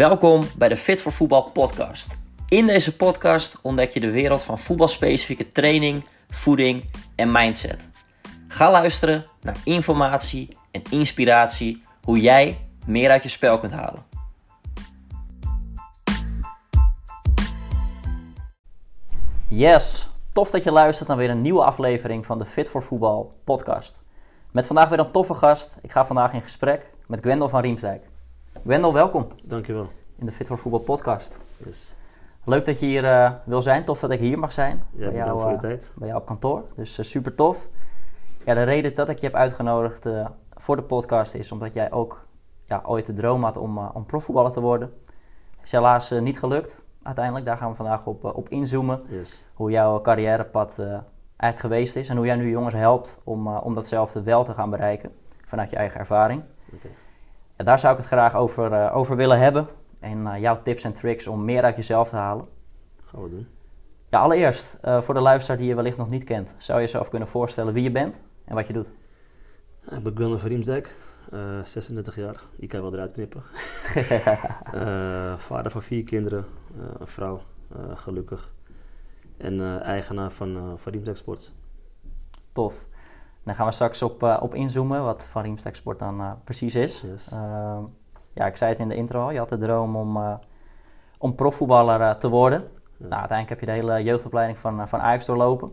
Welkom bij de Fit voor Voetbal podcast. In deze podcast ontdek je de wereld van voetbalspecifieke training, voeding en mindset. Ga luisteren naar informatie en inspiratie hoe jij meer uit je spel kunt halen. Yes, tof dat je luistert naar weer een nieuwe aflevering van de Fit voor Voetbal podcast. Met vandaag weer een toffe gast. Ik ga vandaag in gesprek met Gwendel van Riemsdijk. Gwendel, welkom Dankjewel. In de Fit voor Voetbal podcast. Yes. Leuk dat je hier eh, wil zijn. Tof dat ik hier mag zijn. Ja, bij, jou, voor je eh, tijd. bij jou op kantoor. Dus eh, super tof. Ja, de reden dat ik je heb uitgenodigd voor de podcast is omdat jij ook ja, ooit de droom had om, om profvoetballer te worden. Is helaas niet gelukt uiteindelijk. Daar gaan we vandaag op, op inzoomen. Yes. Hoe jouw carrièrepad eigenlijk geweest is. En hoe jij nu jongens helpt om, om datzelfde wel te gaan bereiken. Vanuit je eigen ervaring. Ja, daar zou ik het graag over, over willen hebben. En eh, jouw tips en tricks om meer uit jezelf te halen. Gaan we doen. Ja, allereerst, eh, voor de luisteraar die je wellicht nog niet kent, zou je jezelf kunnen voorstellen wie je bent en wat je doet? Ik ben Gunnar van Riemsdijk, eh, 36 jaar. Je kan wel eruit knippen. Vader van vier kinderen, een vrouw, gelukkig. En eigenaar van, uh, van Riemsdijk Sports. Tof. Dan gaan we straks op, op inzoomen wat Van Riemstek Sport dan precies is. Yes. Ja, ik zei het in de intro al, je had de droom om, eh, om profvoetballer eh, te worden. Nou, uiteindelijk heb je de hele jeugdopleiding van, eh, van Ajax doorlopen.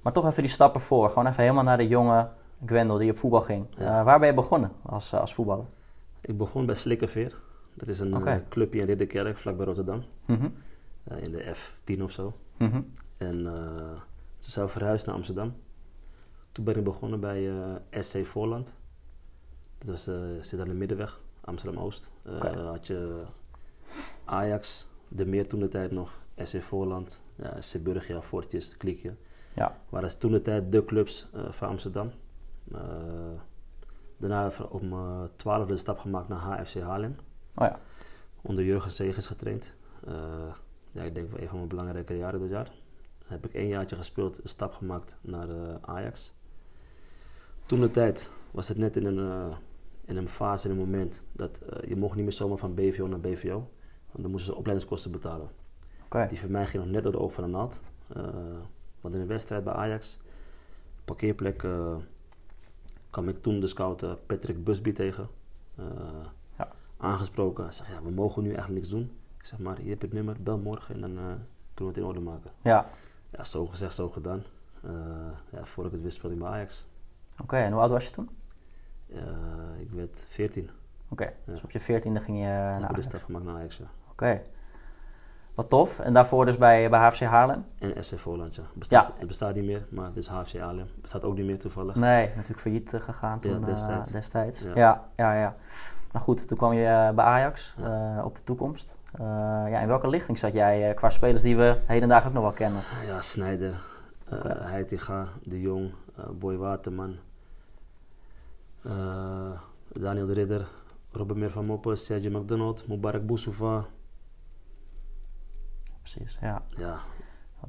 Maar toch even die stappen voor, gewoon even helemaal naar de jonge Gwendel die op voetbal ging. Ja. Eh, waar ben je begonnen als, eh, als voetballer? Ik begon bij Slikkerveer. Dat is een eh, clubje in Ridderkerk, vlakbij Rotterdam. Mhm. Eh, in de F10 of zo. Mhm. En eh, toen zijn we verhuisd naar Amsterdam. Toen ben ik begonnen bij eh, SC Voorland. Dat was, eh, zit aan de middenweg, Amsterdam-Oost. Eh, Oké. had je Ajax, de meer toen de tijd nog, SC Voorland, ja, SC Burgia, Fortjes, Kliekje. Ja. Waren toen de tijd de clubs eh, van Amsterdam. Eh, daarna heb ik op mijn twaalfde de stap gemaakt naar HFC Haarlem. Oh ja. Onder Jurgen Segers getraind. Ja, ik denk wel een van mijn belangrijke jaren dit jaar. Heb ik één jaartje gespeeld, een stap gemaakt naar Ajax. Toen de tijd was het net in een, in een fase, in een moment, dat eh, je mocht niet meer zomaar van BVO naar BVO. Want dan moesten ze opleidingskosten betalen. Oké. Die voor mij ging nog net door de oog van de naald. Eh, want in een wedstrijd bij Ajax, parkeerplek, eh, kwam ik toen de scout Patrick Busby tegen. Ja. Aangesproken. Hij zegt, ja, we mogen nu eigenlijk niks doen. Ik zeg maar, je hebt het nummer, bel morgen en dan kunnen we het in orde maken. Ja. Ja, zo gezegd, zo gedaan. Ja, voor ik het wist speelde ik bij Ajax. Oké, en hoe oud was je toen? Eh, ik werd 14. Oké, dus op je veertiende ging je ik naar heb de stap gemaakt naar Ajax, ja. Oké. Wat tof. En daarvoor dus bij, bij HFC Haarlem? En SC Voorland, ja. Bestaat, Ja. Het bestaat niet meer, maar dit is HFC Haarlem. Bestaat ook niet meer toevallig. Nee, natuurlijk failliet eh, gegaan toen Ja, eh, destijds. destijds. Ja. Ja. ja, ja, Nou goed, toen kwam je bij Ajax Ja. op de toekomst. Ja, in welke lichting zat jij qua spelers die we hedendaag ook nog wel kennen? Ja, Snijder, Oké. Heitinga, De Jong, Boy Waterman, Daniel de Ridder, Robert Meer van Moppen, Sergio McDonald, Mubarak Boussoufa. Precies, ja. Ja,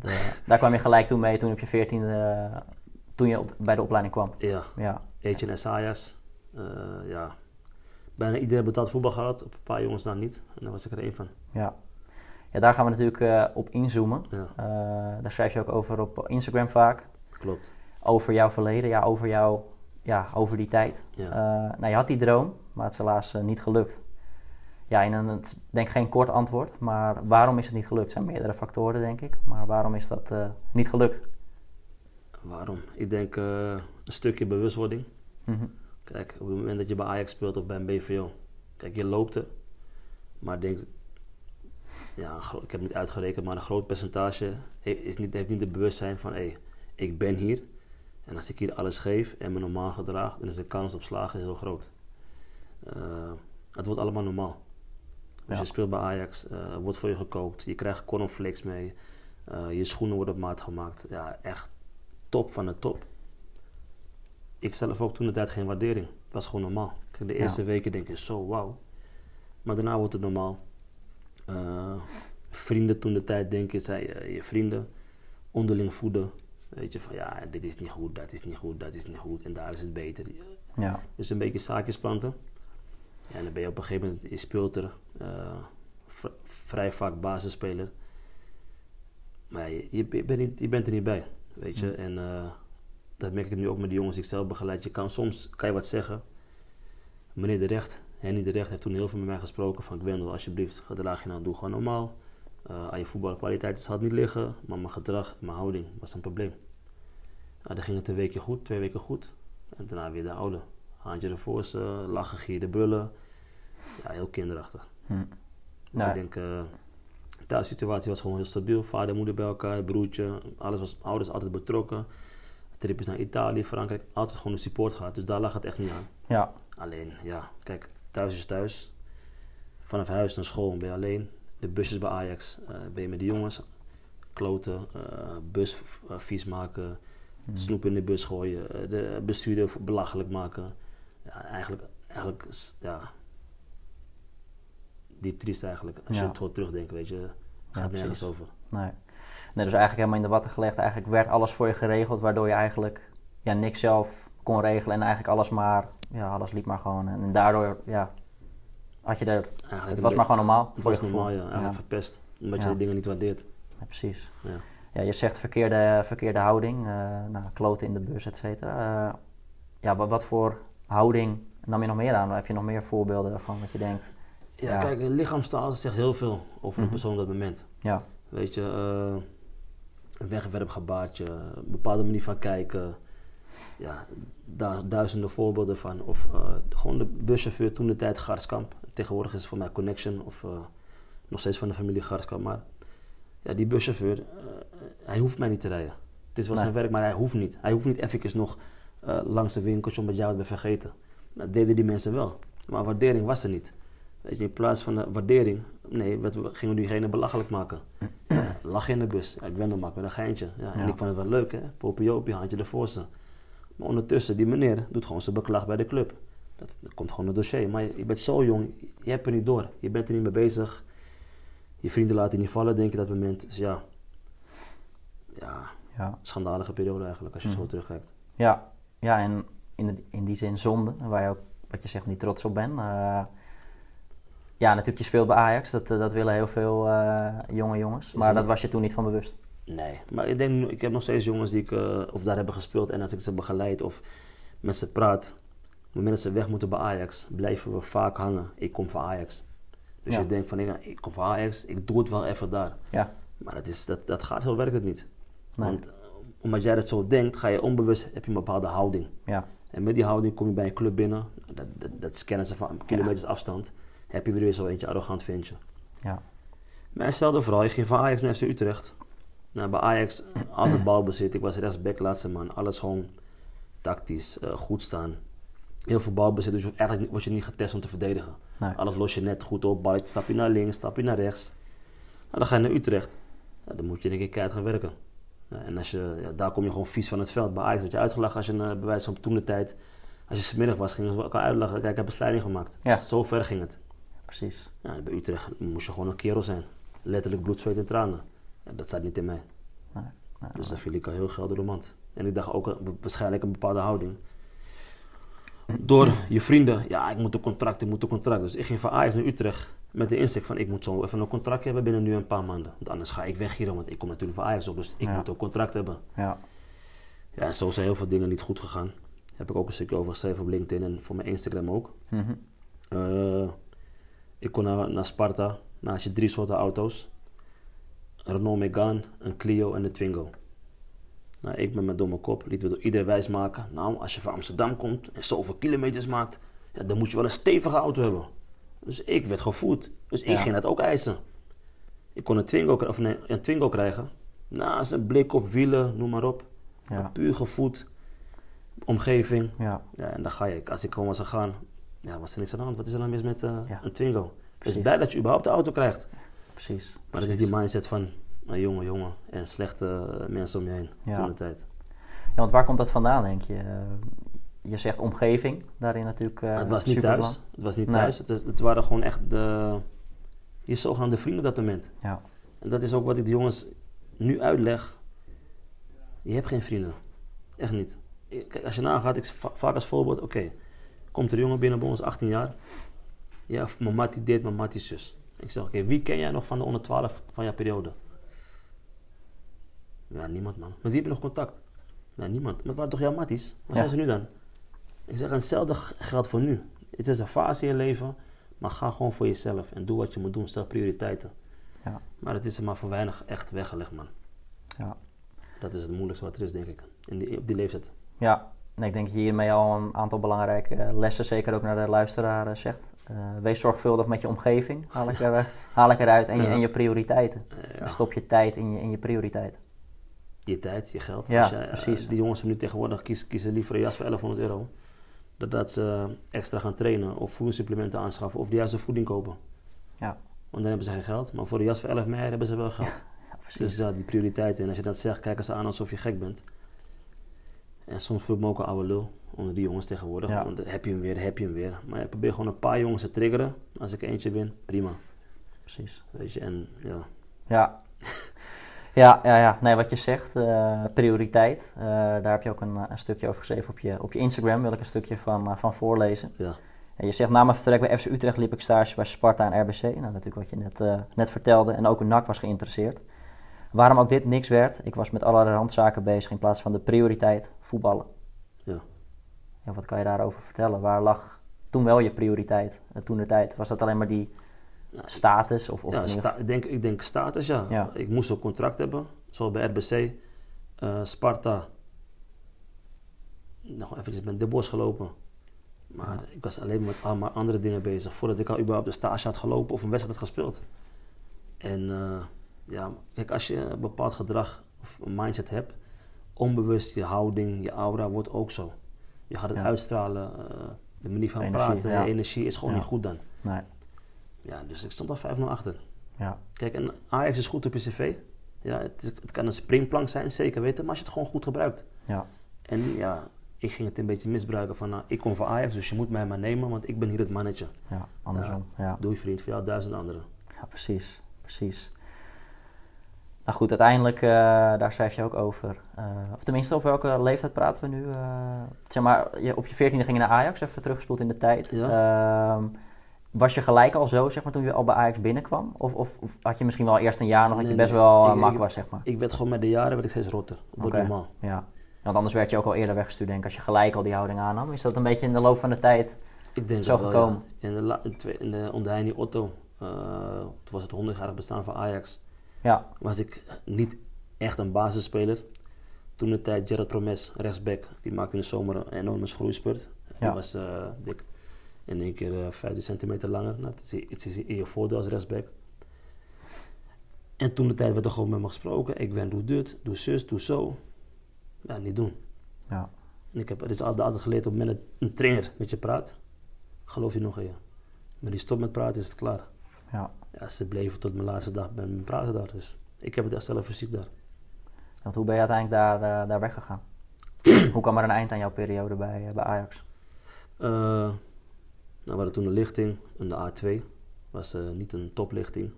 eh, daar kwam je gelijk toen mee, toen op je veertiende, eh, toen je op, bij de opleiding kwam. ja. Ja, Etienne eh ja. Bijna iedereen betaald voetbal gehad, op een paar jongens dan niet. En daar was ik er één van. ja. Ja, daar gaan we natuurlijk eh, op inzoomen. Ja, Eh, daar schrijf je ook over op Instagram vaak. klopt. Over jouw verleden, ja, over, jou, ja, over die tijd. Ja. Eh, nou, je had die droom, maar het is helaas eh, niet gelukt. Ja, en het, denk ik geen kort antwoord, maar waarom is het niet gelukt? Er zijn meerdere factoren, denk ik. Maar waarom is dat eh, niet gelukt? Waarom? Ik denk een stukje bewustwording. Mhm. Kijk, op het moment dat je bij Ajax speelt of bij een BVO, kijk, je loopt er. Maar ik denk, ja, een ik heb het niet uitgerekend, maar een groot percentage he- is niet, heeft niet het bewustzijn van, hé, ik ben hier. En als ik hier alles geef en me normaal gedraag, dan is de kans op slagen heel groot. Eh, het wordt allemaal normaal. Dus Ja. je speelt bij Ajax, eh, wordt voor je gekookt, je krijgt cornflakes mee, eh, je schoenen worden op maat gemaakt. Ja, echt top van de top ik zelf ook toen de tijd geen waardering. Het was gewoon normaal. Kijk, de Ja. eerste weken denk je zo wauw. Maar daarna wordt het normaal. Vrienden toen de tijd denken, zei eh, je vrienden onderling voeden. Weet je van ja, dit is niet goed, dat is niet goed, dat is niet goed en daar is het beter. Ja. Dus een beetje zaakjes planten. Ja, en dan ben je op een gegeven moment, je speelt er eh, vrij vaak basisspeler. Maar je, je, bent niet, je bent er niet bij, weet je. En eh, dat merk ik nu ook met de jongens die ik zelf begeleid. Je kan soms kan je wat zeggen. Meneer de Recht, Henny de Recht, heeft toen heel veel met mij gesproken van Gwendel, alsjeblieft, gedraag je nou, doe gewoon normaal. Eh, aan je voetbalkwaliteit zal het niet liggen, maar mijn gedrag, mijn houding was een probleem. Nou, dan ging het een weekje goed, twee weken goed. En daarna weer de oude. Handje ervoor, ze, lachen, gieren, brullen. Ja, heel kinderachtig. Hm. Dus Nou, ik denk, eh de thuissituatie was gewoon heel stabiel. Vader, moeder bij elkaar, broertje. Alles was, ouders altijd betrokken. Tripjes naar Italië, Frankrijk. Altijd gewoon de support gehad. Dus daar lag het echt niet aan. Ja, Alleen, ja, kijk, thuis is thuis. Vanaf huis naar school ben je alleen. De busjes bij Ajax eh, ben je met de jongens. Kloten, eh, bus eh, vies maken, snoep in de bus gooien, de bestuurder belachelijk maken. Ja, eigenlijk, eigenlijk, ja, diep triest eigenlijk. Als Ja. je het gewoon terugdenkt, weet je, gaat nergens precies. over. nee. nee. Dus eigenlijk helemaal in de watten gelegd. Eigenlijk werd alles voor je geregeld, waardoor je eigenlijk ja, niks zelf kon regelen. En eigenlijk alles maar, ja, alles liep maar gewoon. En, daardoor, ja, had je er, Eigenlijk het was maar gewoon normaal. Het was normaal, ja. Eigenlijk verpest. Omdat je de dingen niet waardeert. Precies. Ja. Ja, je zegt verkeerde, verkeerde houding, eh nou, kloten in de bus, et cetera. Eh, ja, wat, wat voor houding nam je nog meer aan? Heb je nog meer voorbeelden daarvan wat je denkt? Ja, Ja. kijk, lichaamstaal zegt heel veel over een Mhm. persoon op dat moment. Ja, Weet je, eh, een wegwerpgebaartje, een bepaalde manier van kijken. Ja, daar duizenden voorbeelden van. Of gewoon de buschauffeur toen de tijd Garskamp. Tegenwoordig is voor mij Connection of eh, nog steeds van de familie Garskamp. Maar ja, die buschauffeur, eh, hij hoeft mij niet te rijden. Het is wel Nee. zijn werk, maar hij hoeft niet. Hij hoeft niet even nog eh, langs de winkeltje omdat jij het bent vergeten. Dat deden die mensen wel. Maar waardering was er niet. Weet je, in plaats van de waardering, nee, werd- we gingen we diegene belachelijk maken. Ja, lach in de bus. Ja, ik ben er met een geintje. Ja, en Ja. ik vond het wel leuk, hè. Popiopie, handje ervoor ze. Maar ondertussen, die meneer doet gewoon zijn beklag bij de club. Dat, dat komt gewoon een dossier. Maar je, je bent zo jong, je hebt er niet door. Je bent er niet mee bezig. Je vrienden laten je niet vallen, denk je dat moment. Dus ja, ja ja. schandalige periode eigenlijk, als je Mhm. zo terugkijkt. Ja, ja en in, de- in die zin zonde, waar je ook, wat je zegt, niet trots op bent. Eh, ja, natuurlijk, je speelt bij Ajax, dat, eh, dat willen heel veel eh, jonge jongens. Maar dat was je toen niet van bewust. Nee, maar ik denk, ik heb nog steeds jongens die ik, of daar hebben gespeeld en als ik ze begeleid of met ze praat, op het moment dat ze weg moeten bij Ajax, blijven we vaak hangen. Ik kom van Ajax. Dus Ja. je denkt van, ik, ik kom van Ajax, ik doe het wel even daar. Ja, Maar dat, is, dat, dat gaat, zo werkt het niet. Nee. Want eh, omdat jij dat zo denkt, ga je onbewust, heb je een bepaalde houding. ja, En met die houding kom je bij een club binnen, dat, dat, dat scannen ze van kilometers afstand, heb je weer zo eentje arrogant ventje. ja, Maar hetzelfde verhaal, je ging van Ajax naar FC Utrecht. Nou, bij Ajax altijd balbezit. Ik was rechtsback, laatste man. Alles gewoon tactisch, eh, goed staan. Heel veel balbezit, dus eigenlijk word je niet getest om te verdedigen. nee. Alles los je net goed op, balletje, stap je naar links, stap je naar rechts. Nou, dan ga je naar Utrecht. Ja, dan moet je denk ik keihard gaan werken. Ja, en als je, ja, daar kom je gewoon vies van het veld. Bij Ajax word je uitgelachen als je een uh, bewijs van toen de tijd... Als je smiddag was, gingen ze elkaar uitlachen. Kijk, ik heb een slijding gemaakt. Ja. Zo ver ging het. precies. Ja, bij Utrecht moest je gewoon een kerel zijn. Letterlijk bloed, zweet en tranen. Ja, dat zat niet in mij. Nee, nee, Dus daar viel ik al heel geld door de mand. En ik dacht ook eh, waarschijnlijk een bepaalde houding. Door je vrienden, ja, ik moet een contract, ik moet een contract. Dus ik ging van Ajax naar Utrecht met de insteek van ik moet zo even een contract hebben binnen nu een paar maanden. Want anders ga ik weg hier, want ik kom natuurlijk van Ajax op. Dus ik Ja. moet een contract hebben. Ja, Ja, en zo zijn heel veel dingen niet goed gegaan. Daar heb ik ook een stukje over geschreven op LinkedIn en voor mijn Instagram ook. mhm. Eh, ik kon naar, naar Sparta. Nou had je drie soorten auto's. Een Renault Megane, een Clio en een Twingo. Nou, ik met mijn domme kop liet we door iedereen wijs maken. Nou, als je van Amsterdam komt en zoveel kilometers maakt, ja, dan moet je wel een stevige auto hebben. Dus ik werd gevoed. Dus ik Ja. ging dat ook eisen. Ik kon een Twingo, of nee, een Twingo krijgen. Naast een blik op wielen, noem maar op. ja, Puur gevoed. Omgeving. ja, Ja, en dan ga je. Als ik gewoon was gegaan, ja, was er niks aan de hand. Wat is er nou mis met eh, een Twingo? Dus Precies. blij dat je überhaupt de auto krijgt. precies. Maar dat is die mindset van een jonge jongen en slechte eh, mensen om je heen Ja. toen de tijd. Ja, want waar komt dat vandaan, denk je? Eh, je zegt omgeving, daarin natuurlijk uh, Maar het was niet thuis. Het was niet Nee. thuis. Het, is- het waren gewoon echt de, je zogenaamde vrienden op dat moment. Ja, En dat is ook wat ik de jongens nu uitleg. Je hebt geen vrienden. Echt niet. Kijk, als je nagaat, ik va- vaak als voorbeeld, oké, komt er een jongen binnen bij ons, 18 jaar. Ja, mijn mattie dit, mijn mattie zus. Ik zeg, oké, wie ken jij nog van de onder 12 van jouw periode? Ja, niemand man. Met wie heb je nog contact? Ja, niemand. Maar het waren toch jouw matties? Waar Ja. zijn ze nu dan? Ik zeg, hetzelfde geldt voor nu. Het is een fase in je leven, maar ga gewoon voor jezelf en doe wat je moet doen. Stel prioriteiten. Ja. Maar het is er maar voor weinig echt weggelegd, man. Ja. Dat is het moeilijkste wat er is, denk ik. In die, op die leeftijd. Ja, en ik denk dat je hiermee al een aantal belangrijke eh, lessen, zeker ook naar de luisteraar, eh, zegt. Eh, wees zorgvuldig met je omgeving, haal ik, er, haal ik eruit, en je, en je prioriteiten. Ja. Dus stop je tijd in je, in je prioriteiten. Je tijd, je geld. Ja, eh, precies. die jongens van nu tegenwoordig kiezen, kiezen liever een jas voor 1100 euro. Dat, dat ze extra gaan trainen of voedingssupplementen aanschaffen of de juiste voeding kopen. Ja. Want dan hebben ze geen geld. Maar voor de jas voor 11 mei hebben ze wel geld. Ja, precies. Dus ja, die prioriteiten. En als je dat zegt, kijken ze aan alsof je gek bent. En soms voel ik me ook een oude lul onder die jongens tegenwoordig. Ja. Want dan heb je hem weer, heb je hem weer. Maar ik probeer gewoon een paar jongens te triggeren. Als ik eentje win, prima. precies. Weet je, en ja. Ja. Ja, ja, ja. Nee, wat je zegt, eh, prioriteit. eh, daar heb je ook een, eh, een stukje over geschreven op je, op je Instagram. Wil ik een stukje van, van voorlezen. ja. En je zegt, na mijn vertrek bij FC Utrecht liep ik stage bij Sparta en RBC. Nou, natuurlijk wat je net, net vertelde. En ook een NAC was geïnteresseerd. Waarom ook dit niks werd, ik was met allerlei randzaken bezig in plaats van de prioriteit voetballen. Ja. Ja, wat kan je daarover vertellen? Waar lag toen wel je prioriteit? toen de tijd? Was dat alleen maar die status? Of, of ja, sta- ik, denk, ik denk status, ja. Ja. Ik moest een contract hebben, zoals bij RBC. eh, Sparta. Nog eventjes met de bos gelopen. Maar ik was alleen met allemaal andere dingen bezig. Voordat ik al überhaupt een stage had gelopen of een wedstrijd had gespeeld. En eh, ja, kijk, als je een bepaald gedrag of een mindset hebt, onbewust je houding, je aura wordt ook zo. Je gaat het uitstralen, eh, de manier van Energie, praten, je energie is gewoon niet goed dan. Nee, Ja, dus ik stond al 5-0 achter. ja. Kijk, en Ajax is goed op je cv. Ja, het, is- het kan een springplank zijn, zeker weten, maar als je het gewoon goed gebruikt. Ja, En ja, ik ging het een beetje misbruiken van, nou, ik kom voor Ajax, dus je moet mij maar nemen, want ik ben hier het mannetje. ja, andersom. Ja. Doe je vriend, voor jou duizend anderen. Ja, precies, precies. Nou goed, uiteindelijk, eh, daar schrijf je ook over. Eh, of tenminste, over welke leeftijd praten we nu? Eh, zeg maar, je, op je veertiende ging je naar Ajax, even teruggespoeld in de tijd. Ehm, was je gelijk al zo, zeg maar, toen je al bij Ajax binnenkwam? Of, of, of had je misschien wel eerst een jaar nog dat Nee, je best nee. wel Ik- uh, mak was, zeg maar? Ik werd gewoon met de jaren werd ik steeds rotter. Dat normaal. Ja. Want anders werd je ook al eerder weggestuurd, denk ik, als je gelijk al die houding aannam. Is dat een beetje in de loop van de tijd? Ik denk Zo gekomen. ja. In de, la- in de, onder Heini Otto, eh, toen was het 100-jarig bestaan van Ajax, Ja, was ik niet echt een basisspeler. Toen de tijd Gerard Promes, rechtsback, die maakte in de zomer een enorme groeispurt. Was eh, dik in één keer eh 15 centimeter langer. Nou, het, is, het is in je voordeel als rechtsback. En toen de tijd werd er gewoon met me gesproken. Ik ben doe dit, doe zus, doe zo. Ja, niet doen. ja, En ik heb het is altijd, altijd geleerd op het moment dat een trainer met je praat, geloof je nog in je. Maar die stopt met praten is het klaar. ja. Ja, ze bleven tot mijn laatste dag met me praten daar. Dus ik heb het echt zelf fysiek daar. Want hoe ben je uiteindelijk daar, eh, daar weggegaan? hoe kwam er een eind aan jouw periode bij, eh, bij Ajax? We hadden toen een lichting, een A2. Was eh, niet een toplichting.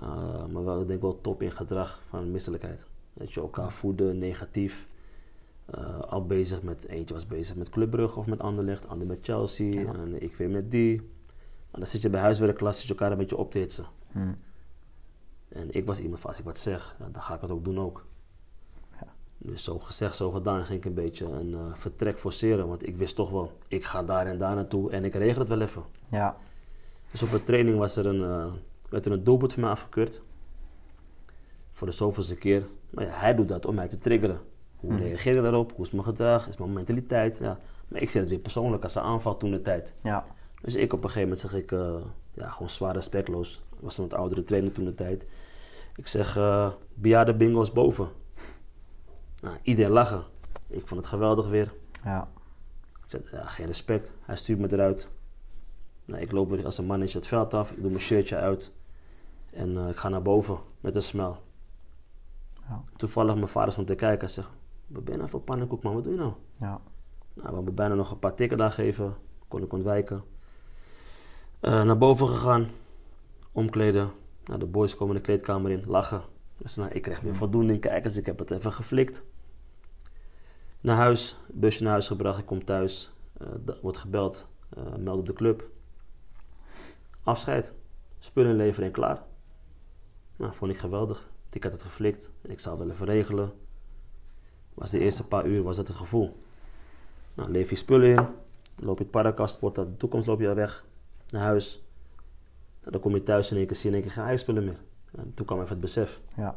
Eh, maar wel, ik denk wel top in gedrag van misselijkheid. Dat je elkaar voeden, negatief. Eh, al bezig met, eentje was bezig met Club Brugge of met Anderlecht, ander met Chelsea. Ja. En ik weer met die. En dan zit je bij huiswerkklas, zit je elkaar een beetje op te hitsen. Hm. En ik was iemand van, als ik wat zeg, dan ga ik het ook doen ook. Dus zo gezegd, zo gedaan, ging ik een beetje een eh, vertrek forceren. Want ik wist toch wel, ik ga daar en daar naartoe en ik regel het wel even. Ja, Dus op de training was er een, eh, werd er een doelpunt voor mij afgekeurd. Voor de zoveelste keer. Maar ja, hij doet dat om mij te triggeren. Hoe Mhm. reageer ik daarop? Hoe is mijn gedrag? Is mijn mentaliteit? Ja. Maar ik zie het weer persoonlijk als een aanval toen de tijd. ja, Dus ik op een gegeven moment zeg ik, eh, ja, gewoon zwaar respectloos. Ik was een wat oudere trainer toen de tijd. Ik zeg, eh bejaarde bingo's boven. Nou, iedereen lachen. Ik vond het geweldig weer. ja, Ik zei, ja, geen respect. Hij stuurt me eruit. Nou, ik loop weer als een mannetje het veld af. Ik doe mijn shirtje uit. En eh, ik ga naar boven met een smel. Ja. Toevallig mijn vader stond te kijken. Hij zegt, wat ben je nou voor pannenkoek man? Wat doe je nou? ja, Nou, we hebben bijna nog een paar tikken daar gegeven. Kon ik ontwijken. Eh, naar boven gegaan. Omkleden. Nou, de boys komen de kleedkamer in. Lachen. Dus nou, ik kreeg weer voldoening. Kijk eens, ik heb het even geflikt. Naar huis. Busje naar huis gebracht. Ik kom thuis. Da- wordt gebeld. eh, meld op de club. afscheid. Spullen inleveren en klaar. Nou, vond ik geweldig. Ik had het geflikt. Ik zou het wel even regelen. Was de eerste paar uur was dat het gevoel. Nou, leef je spullen in. Loop je het parakast, wordt dat de toekomst loop je weg naar huis. Nou, dan kom je thuis en één keer zie je in één keer geen ijspullen meer. En toen kwam even het besef. Ja. Ik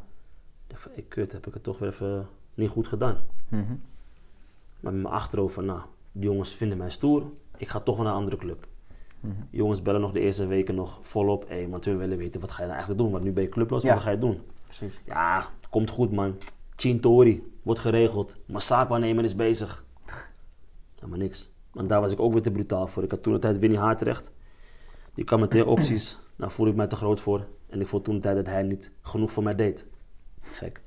dacht van, hey, kut, heb ik het toch weer even niet goed gedaan. Mhm. Maar met mijn achterhoofd van, nou, die jongens vinden mij stoer. Ik ga toch naar een andere club. Mhm. Jongens bellen nog de eerste weken nog volop. Hé, hey, want we willen weten, wat ga je nou eigenlijk doen? Want nu ben je clubloos, Ja. wat ga je doen? Precies. Ja, komt goed man. Chintori, wordt geregeld. Mijn zaakwaarnemer is bezig. Helemaal niks. Want daar was ik ook weer te brutaal voor. Ik had toen de tijd Winnie Haarterecht. Die kwam met twee opties. Daar voelde ik mij te groot voor. En ik vond toen de tijd dat hij niet genoeg voor mij deed. Gek.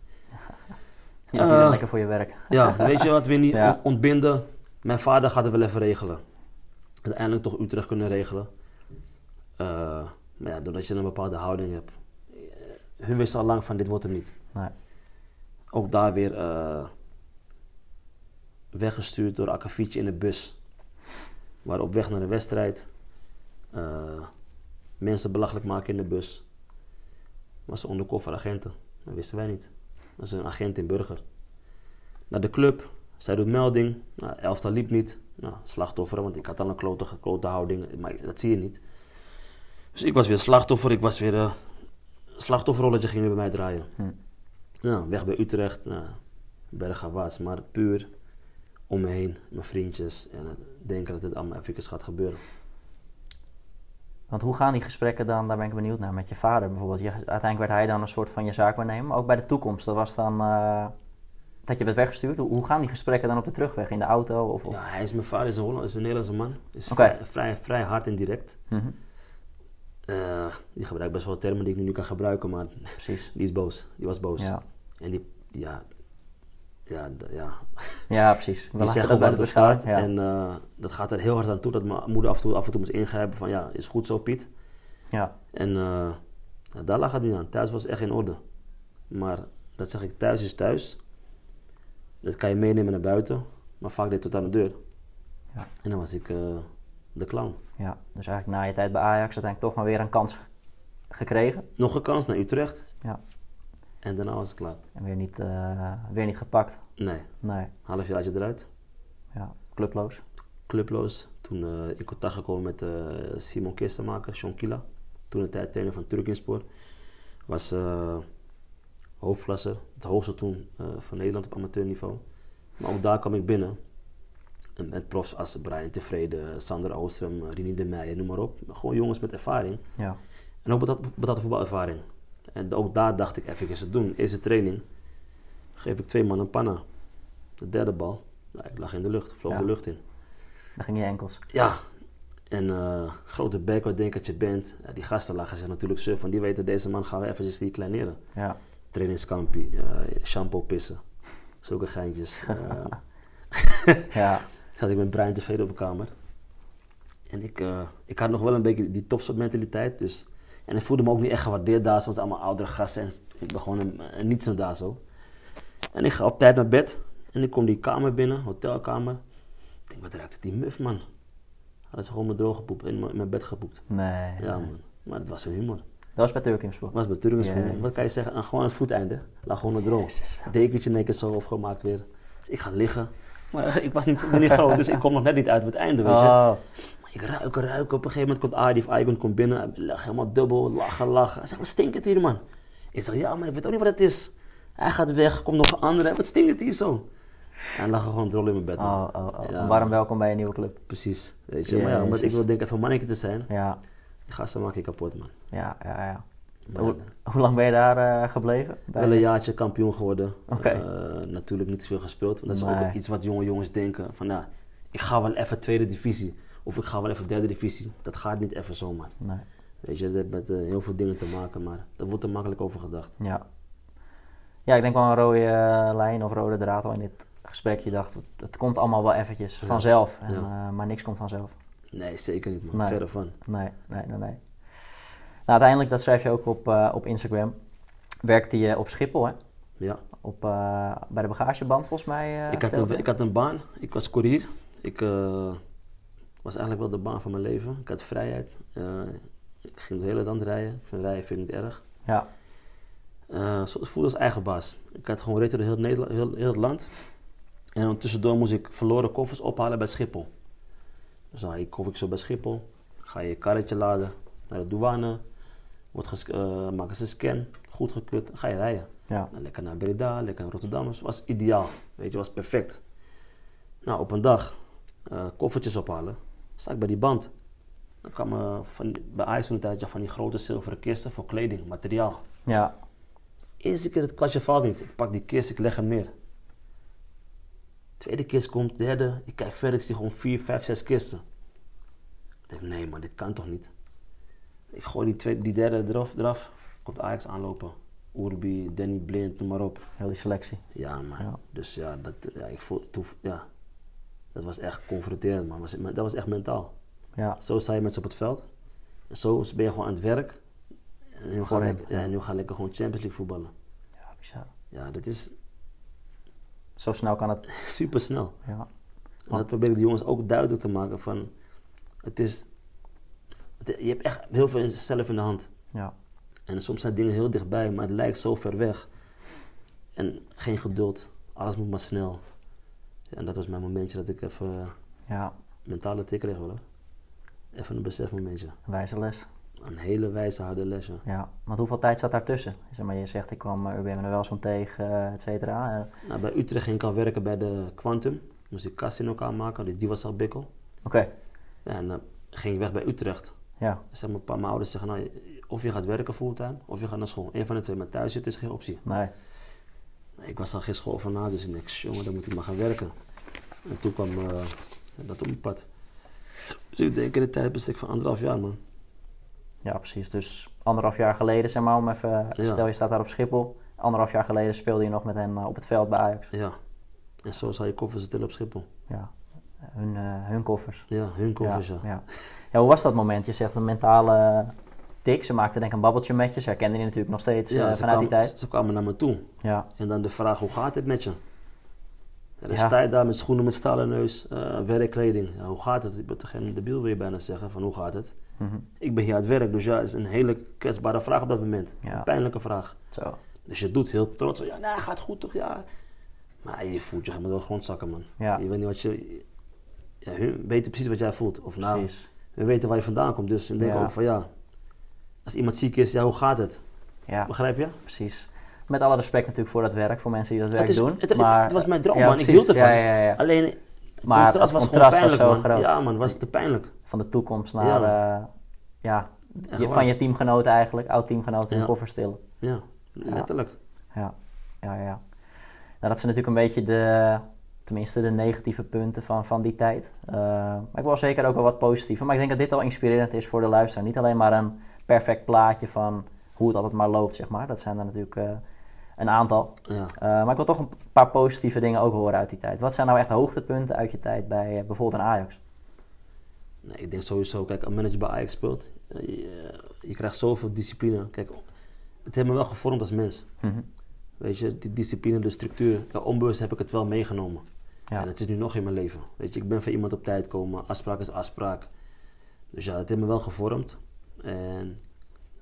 Eh. het lekker voor je werk. Ja, weet je wat, Winnie? Ja. On- Ontbinden. Mijn vader gaat het wel even regelen. Uiteindelijk toch Utrecht kunnen regelen. Eh, maar ja, doordat je een bepaalde houding hebt. eh, Hun wisten al lang van dit wordt hem niet. Nee. Ook daar weer weggestuurd door Akkefietje in de bus. We waren op weg naar de wedstrijd. Mensen belachelijk maken in de bus. Was ze undercover agenten. Dat wisten wij niet. Dat is een agent in Burger. Naar de club. Zij doet melding. Nou, elftal liep niet. Nou, slachtoffer, want ik had al een klote, geklote houding. Maar dat zie je niet. Dus ik was weer slachtoffer. Ik was weer... eh slachtofferrolletje ging weer bij mij draaien. Hm. Nou, weg bij Utrecht. Nou, bergafwaarts, maar puur om me heen. Mijn vriendjes. En denken dat het allemaal even gaat gebeuren. Want hoe gaan die gesprekken dan, daar ben ik benieuwd naar, met je vader bijvoorbeeld? Je, uiteindelijk werd hij dan een soort van je zaakwaarnemer, maar ook bij de toekomst. Dat was dan eh, dat je werd weggestuurd. Hoe, hoe gaan die gesprekken dan op de terugweg, in de auto? Of, of? Ja, hij is mijn vader, is een, is een Nederlandse man. Is vrij, vrij, vrij hard en direct. Mhm, Eh, die gebruikt best wel termen die ik nu kan gebruiken, maar Precies. die is boos. Die was boos. Ja. En die- ja, ja, ja. ja, precies. We die zegt dat het het op bestaan. staat. Ja. En eh, dat gaat er heel hard aan toe dat mijn moeder af en toe, af en toe moest ingrijpen van ja, is goed zo Piet. ja. En eh, ja, daar lag het niet aan. Thuis was echt in orde. Maar dat zeg ik, thuis is thuis. Dat kan je meenemen naar buiten. Maar vaak deed het tot aan de deur. Ja. En dan was ik eh, de clown. ja, dus eigenlijk na je tijd bij Ajax uiteindelijk toch maar weer een kans gekregen. Nog een kans naar Utrecht. Ja. En daarna was het klaar. En weer niet, eh, weer niet gepakt. Nee, Nee, halfjaartje eruit. ja, clubloos. Clubloos. Toen eh, in contact gekomen met eh, Simon Kistenmaker, Sean Kila. Toen de tijd trainer van Turkinspor. Was hoofdklasser. Het hoogste toen van Nederland op amateurniveau. Maar ook daar kwam ik binnen. En met profs als Brian Tevreden, Sander Oostrom, eh, Rini de Meijer, noem maar op. Gewoon jongens met ervaring. Ja, En ook betaald, betaald voetbalervaring. En ook daar dacht ik even eens te doen. Eerste training geef ik twee man een panna. De derde bal, nou, ik lag in de lucht, vloog Ja. de lucht in. dan ging je enkels. Ja, en eh, grote bek wat denk dat je bent. Ja, die gasten lagen zich natuurlijk suf, van die weten deze man gaan we even die kleineren. Ja, Trainingskampie, eh, shampoo pissen, zulke geintjes. Eh, ja, zat ik met Brian tevreden op de kamer. En ik, ik had nog wel een beetje die topsportmentaliteit. Dus, en ik voelde me ook niet echt gewaardeerd daar. zo, Want allemaal oudere gasten. En ik ben gewoon een, een niets daar zo. En ik ga op tijd naar bed. En ik kom die kamer binnen, hotelkamer. Ik denk, wat ruikt het die muf, man. Hadden ze gewoon mijn droge poep in mijn, in mijn bed gepoept. nee. Ja, man. Maar het was hun humor. Dat was bij Turkimsport. Was bij Turkens Jezus. Wat kan je zeggen? Aan gewoon aan het voeteinde. Lag gewoon een. Jezus. Dekentje in één keer zo opgemaakt weer. Dus ik ga liggen. Maar ik was niet, niet groot, dus ik kom nog net niet uit het einde, weet je. Oh, ik ruik, ruik. Op een gegeven moment komt Adi of Icon komt binnen. Hij lag helemaal dubbel, lachen, lachen. Hij zegt, wat stinkt het hier, man? Ik zeg, ja, maar ik weet ook niet wat het is. Hij gaat weg, komt nog een andere. Wat stinkt het hier zo? Hij lag gewoon drol in mijn bed. oh, oh, oh. Ja. Warm welkom bij een nieuwe club. Precies, weet je. Maar ja, omdat ik wil denken even mannetje te zijn. Ja, Die gasten maak ik kapot, man. ja, ja. ja. Hoe, hoe lang ben je daar eh, gebleven? Bij- wel een jaartje kampioen geworden. Oké. Eh, natuurlijk niet veel gespeeld. Want dat is Nee. ook iets wat jonge jongens denken. Van ja, ik ga wel even tweede divisie. Of ik ga wel even derde divisie. Dat gaat niet even zomaar. Nee, Weet je, dat heeft met eh, heel veel dingen te maken. Maar dat wordt er makkelijk over gedacht. ja. Ja, ik denk wel een rode eh, lijn of rode draad al in dit gesprek. Je dacht, het, komt allemaal wel eventjes Ja. vanzelf. En, Ja. eh, maar niks komt vanzelf. Nee, zeker niet man. Nee. Verder van. Nee, nee, nee, nee. Nou, uiteindelijk, dat schrijf je ook op, op Instagram. Werkte je op Schiphol, hè? Ja. Op, bij de bagageband, volgens mij. ik, had een, ik had een baan. Ik was courier. Ik was eigenlijk wel de baan van mijn leven. Ik had vrijheid. Eh, Ik ging de hele land rijden. Ik vind rijden vind ik niet erg. Ja. Eh, het voelde als eigen baas. Ik had gewoon ritten door heel, Nederland, heel, heel het land. En dan tussendoor moest ik verloren koffers ophalen bij Schiphol. Dus dan koffer ik zo bij Schiphol. Ga je je karretje laden naar de douane. Wordt eh, maken ze een scan. Goed gekut. Ga je rijden. Ja. Nou, lekker naar Breda, lekker naar Rotterdam. Dus was ideaal. Weet je, was perfect. Nou, op een dag koffertjes ophalen. Sta ik bij die band. Dan kwamen van, bij Ajax van een tijdje van die grote zilveren kisten voor kleding, materiaal. Ja. Eerste keer het kwartje valt niet. Ik pak die kist, ik leg hem neer. Tweede kist komt, derde. Ik kijk verder, ik zie gewoon vier, vijf, zes kisten. Ik denk, nee man, dit kan toch niet? Ik gooi die, tweede, die derde eraf, eraf. Komt Ajax aanlopen. Urbi, Danny Blind, noem maar op. Heel die selectie. Ja man. Ja. Dus ja, dat, ja, ik voel, toen, ja, dat was echt confronterend man. Dat was echt mentaal. Ja. Zo sta je met ze op het veld. En zo ben je gewoon aan het werk. En nu gaan lekker, ja, ja. en nu gaan lekker gewoon Champions League voetballen. Ja, bizar. Ja, dat is Zo snel kan het. super snel. Ja. En dat probeer ik de jongens ook duidelijk te maken van... Het is... het- je hebt echt heel veel zelf in de hand. Ja. En soms zijn dingen heel dichtbij, maar het lijkt zo ver weg. En geen geduld. Alles moet maar snel. En dat was mijn momentje dat ik even eh, Ja. mentale tik kreeg hoor. Even een besefmomentje. Een wijze les. Een hele wijze harde lesje. Ja. Want hoeveel tijd zat daartussen? Zeg maar, je zegt ik kwam uh, UBM er wel zo'n tegen, eh, et cetera. Eh, Nou, bij Utrecht ging ik al werken bij de Quantum. Moest ik kast in elkaar maken, dus die was al bikkel. Oké. Ja, en dan ging ik weg bij Utrecht. Ja. Zeg maar, een paar mijn ouders zeggen, nou, of je gaat werken fulltime, of je gaat naar school. Eén van de twee, maar thuis zitten is geen optie. Nee. Ik was al geen school van na, dus ik dacht, jongen, dan moet ik maar gaan werken. En toen kwam eh, dat op mijn pad. Dus ik denk in de tijdbestek van anderhalf jaar, man. Ja, precies. Dus anderhalf jaar geleden, zeg maar, om even... Ja. Stel je staat daar op Schiphol. Anderhalf jaar geleden speelde je nog met hen eh, op het veld bij Ajax. Ja. En zo zal je koffers tillen op Schiphol. Ja. Hun, eh, hun koffers. Ja, hun koffers, ja. Ja, ja. ja, hoe was dat moment? Je zegt een mentale tik. Ze maakte denk ik een babbeltje met je. Ze herkende je natuurlijk nog steeds eh, ze, vanuit die tijd. ze kwamen naar me toe. Ja, En dan de vraag, hoe gaat het met je? En dan Ja. sta je daar met schoenen met stalen neus, eh, werkkleding. Ja, hoe gaat het? Ik ben toch geen debiel, wil je bijna zeggen, van hoe gaat het? Mhm. Ik ben hier aan het werk, dus ja, het is een hele kwetsbare vraag op dat moment. Ja. Een pijnlijke vraag. zo. Dus je doet heel trots, ja, nou, gaat goed toch, ja. Maar je voelt je helemaal door de grond zakken, man. Ja. Je weet niet wat je... Ja, hun weten precies wat jij voelt. Of nou, Precies. we weten waar je vandaan komt. Dus ik denk Ja. ook van, ja... Als iemand ziek is, ja, hoe gaat het? Ja, Begrijp je? precies. Met alle respect natuurlijk voor dat werk, voor mensen die dat werk Het, is, doen. het, maar, het was mijn droom, ja, man. Ik hield ervan. Ja. Alleen, het Maar contrast het was contrast gewoon was pijnlijk, zo man. groot. Ja, man, was te pijnlijk. Van de toekomst naar, ja, ja Echt je, van je teamgenoten eigenlijk, oud-teamgenoten in Ja. koffers tillen. Ja, letterlijk. Ja, ja, ja. Nou, dat zijn natuurlijk een beetje de, tenminste de negatieve punten van, van die tijd. Eh, maar ik wil zeker ook wel wat positieve. Maar ik denk dat dit al inspirerend is voor de luisteraar. Niet alleen maar een perfect plaatje van hoe het altijd maar loopt, zeg maar. Dat zijn er natuurlijk eh, een aantal. Ja. Eh, maar ik wil toch een paar positieve dingen ook horen uit die tijd. Wat zijn nou echt hoogtepunten uit je tijd bij eh, bijvoorbeeld een Ajax? Nee, ik denk sowieso, kijk, een manager bij Ajax speelt, je, je krijgt zoveel discipline. Kijk, het heeft me wel gevormd als mens. Mhm. Weet je, die discipline, de structuur. Ja, onbewust heb ik het wel meegenomen. Ja. En het is nu nog in mijn leven. Weet je, ik ben van iemand op tijd komen. Afspraak is afspraak. Dus ja, het heeft me wel gevormd. En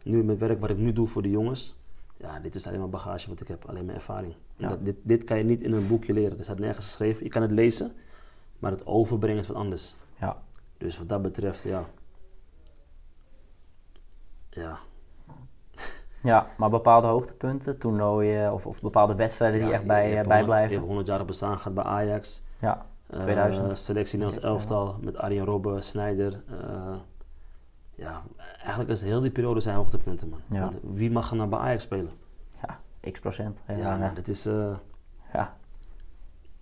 nu mijn werk wat ik nu doe voor de jongens. Ja, dit is alleen maar bagage wat ik heb. Alleen mijn ervaring. Ja. Dat, dit, dit kan je niet in een boekje leren. Er staat nergens geschreven. Je kan het lezen. Maar het overbrengen is wat anders. Ja. Dus wat dat betreft, ja. Ja, ja, maar bepaalde hoogtepunten, toernooien of, of bepaalde wedstrijden die echt bij, eh, bijblijven. Je hebt 100 jaar bestaan gehad bij Ajax. Ja, Eh, 2000. selectie Nederlands elftal met Arjen Robben, Snijder. eh, ja, eigenlijk is heel die periode zijn hoogtepunten, man. Ja. Want wie mag er nou bij Ajax spelen? ja, x procent. Ja, Ja, dat is... eh, ja,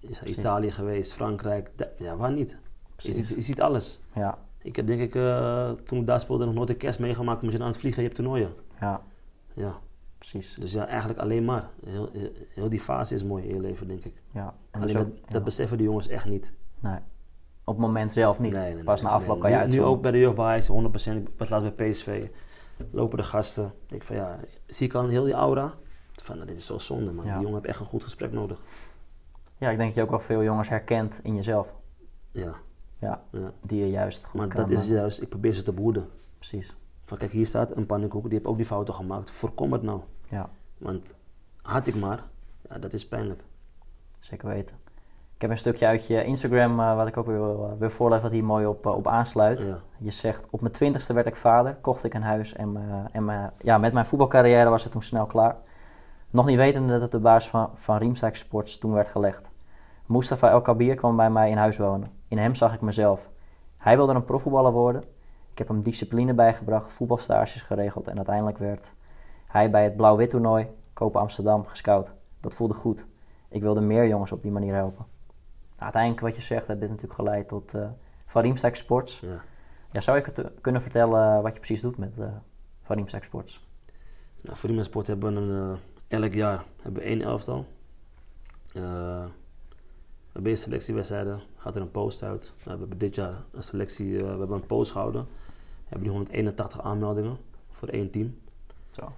is Precies. Italië geweest, Frankrijk. ja, waar niet? Je ziet, je ziet alles. Ja, Ik heb denk ik, eh, toen ik daar speelde, nog nooit een kerst meegemaakt. Omdat je aan het vliegen, je hebt toernooien. ja, Ja, precies. dus ja, eigenlijk alleen maar. Heel, heel, die fase is mooi in je leven, denk ik. Ja. En Alleen dus dat, ook, dat beseffen de jongens echt niet. nee. Op het moment zelf niet. Nee, nee, Pas nee, na afloop kan je nu, nu ook bij de jeugd bij Ajax, 100%. Ik was laatst bij PSV. Lopen de gasten. Ik van ja, zie ik al heel die aura. Van, nou, dit is zo zonde, man. Ja. Die jongen heeft echt een goed gesprek nodig. Ja, ik denk dat je ook wel veel jongens herkent in jezelf. Ja, Ja, ja. die je juist goed Maar kan... dat is eh, juist, ik probeer ze te behoeden. Precies. Van kijk, hier staat een pannenkoek, die heeft ook die fouten gemaakt. Voorkom het nou. Ja, Want had ik maar, ja, dat is pijnlijk. zeker weten. Ik heb een stukje uit je Instagram, eh, wat ik ook weer wil, eh, weer voorlezen, wat hier mooi op, eh, op aansluit. Ja. Je zegt, op mijn twintigste werd ik vader, kocht ik een huis en, en ja, met mijn voetbalcarrière was het toen snel klaar. Nog niet wetende dat het de baas van, van Riemsdijk Sports toen werd gelegd. Mustafa El Kabir kwam bij mij in huis wonen. In hem zag ik mezelf. Hij wilde een profvoetballer worden. Ik heb hem discipline bijgebracht, voetbalstages geregeld en uiteindelijk werd hij bij het Blauw-Wit toernooi Kopen Amsterdam gescout. Dat voelde goed. Ik wilde meer jongens op die manier helpen. Nou, uiteindelijk wat je zegt, heeft dit natuurlijk geleid tot eh Van Sports. Ja. Ja, zou je het eh, kunnen vertellen wat je precies doet met eh Van Sports? Nou, voor Riemen Sport hebben we een, eh, elk jaar hebben we één elftal. Eh, we hebben eerst selectiewedstrijden, gaat er een post uit. Nou, we hebben dit jaar een selectie, eh, we hebben een post gehouden. We hebben die 181 aanmeldingen voor één team. Zo.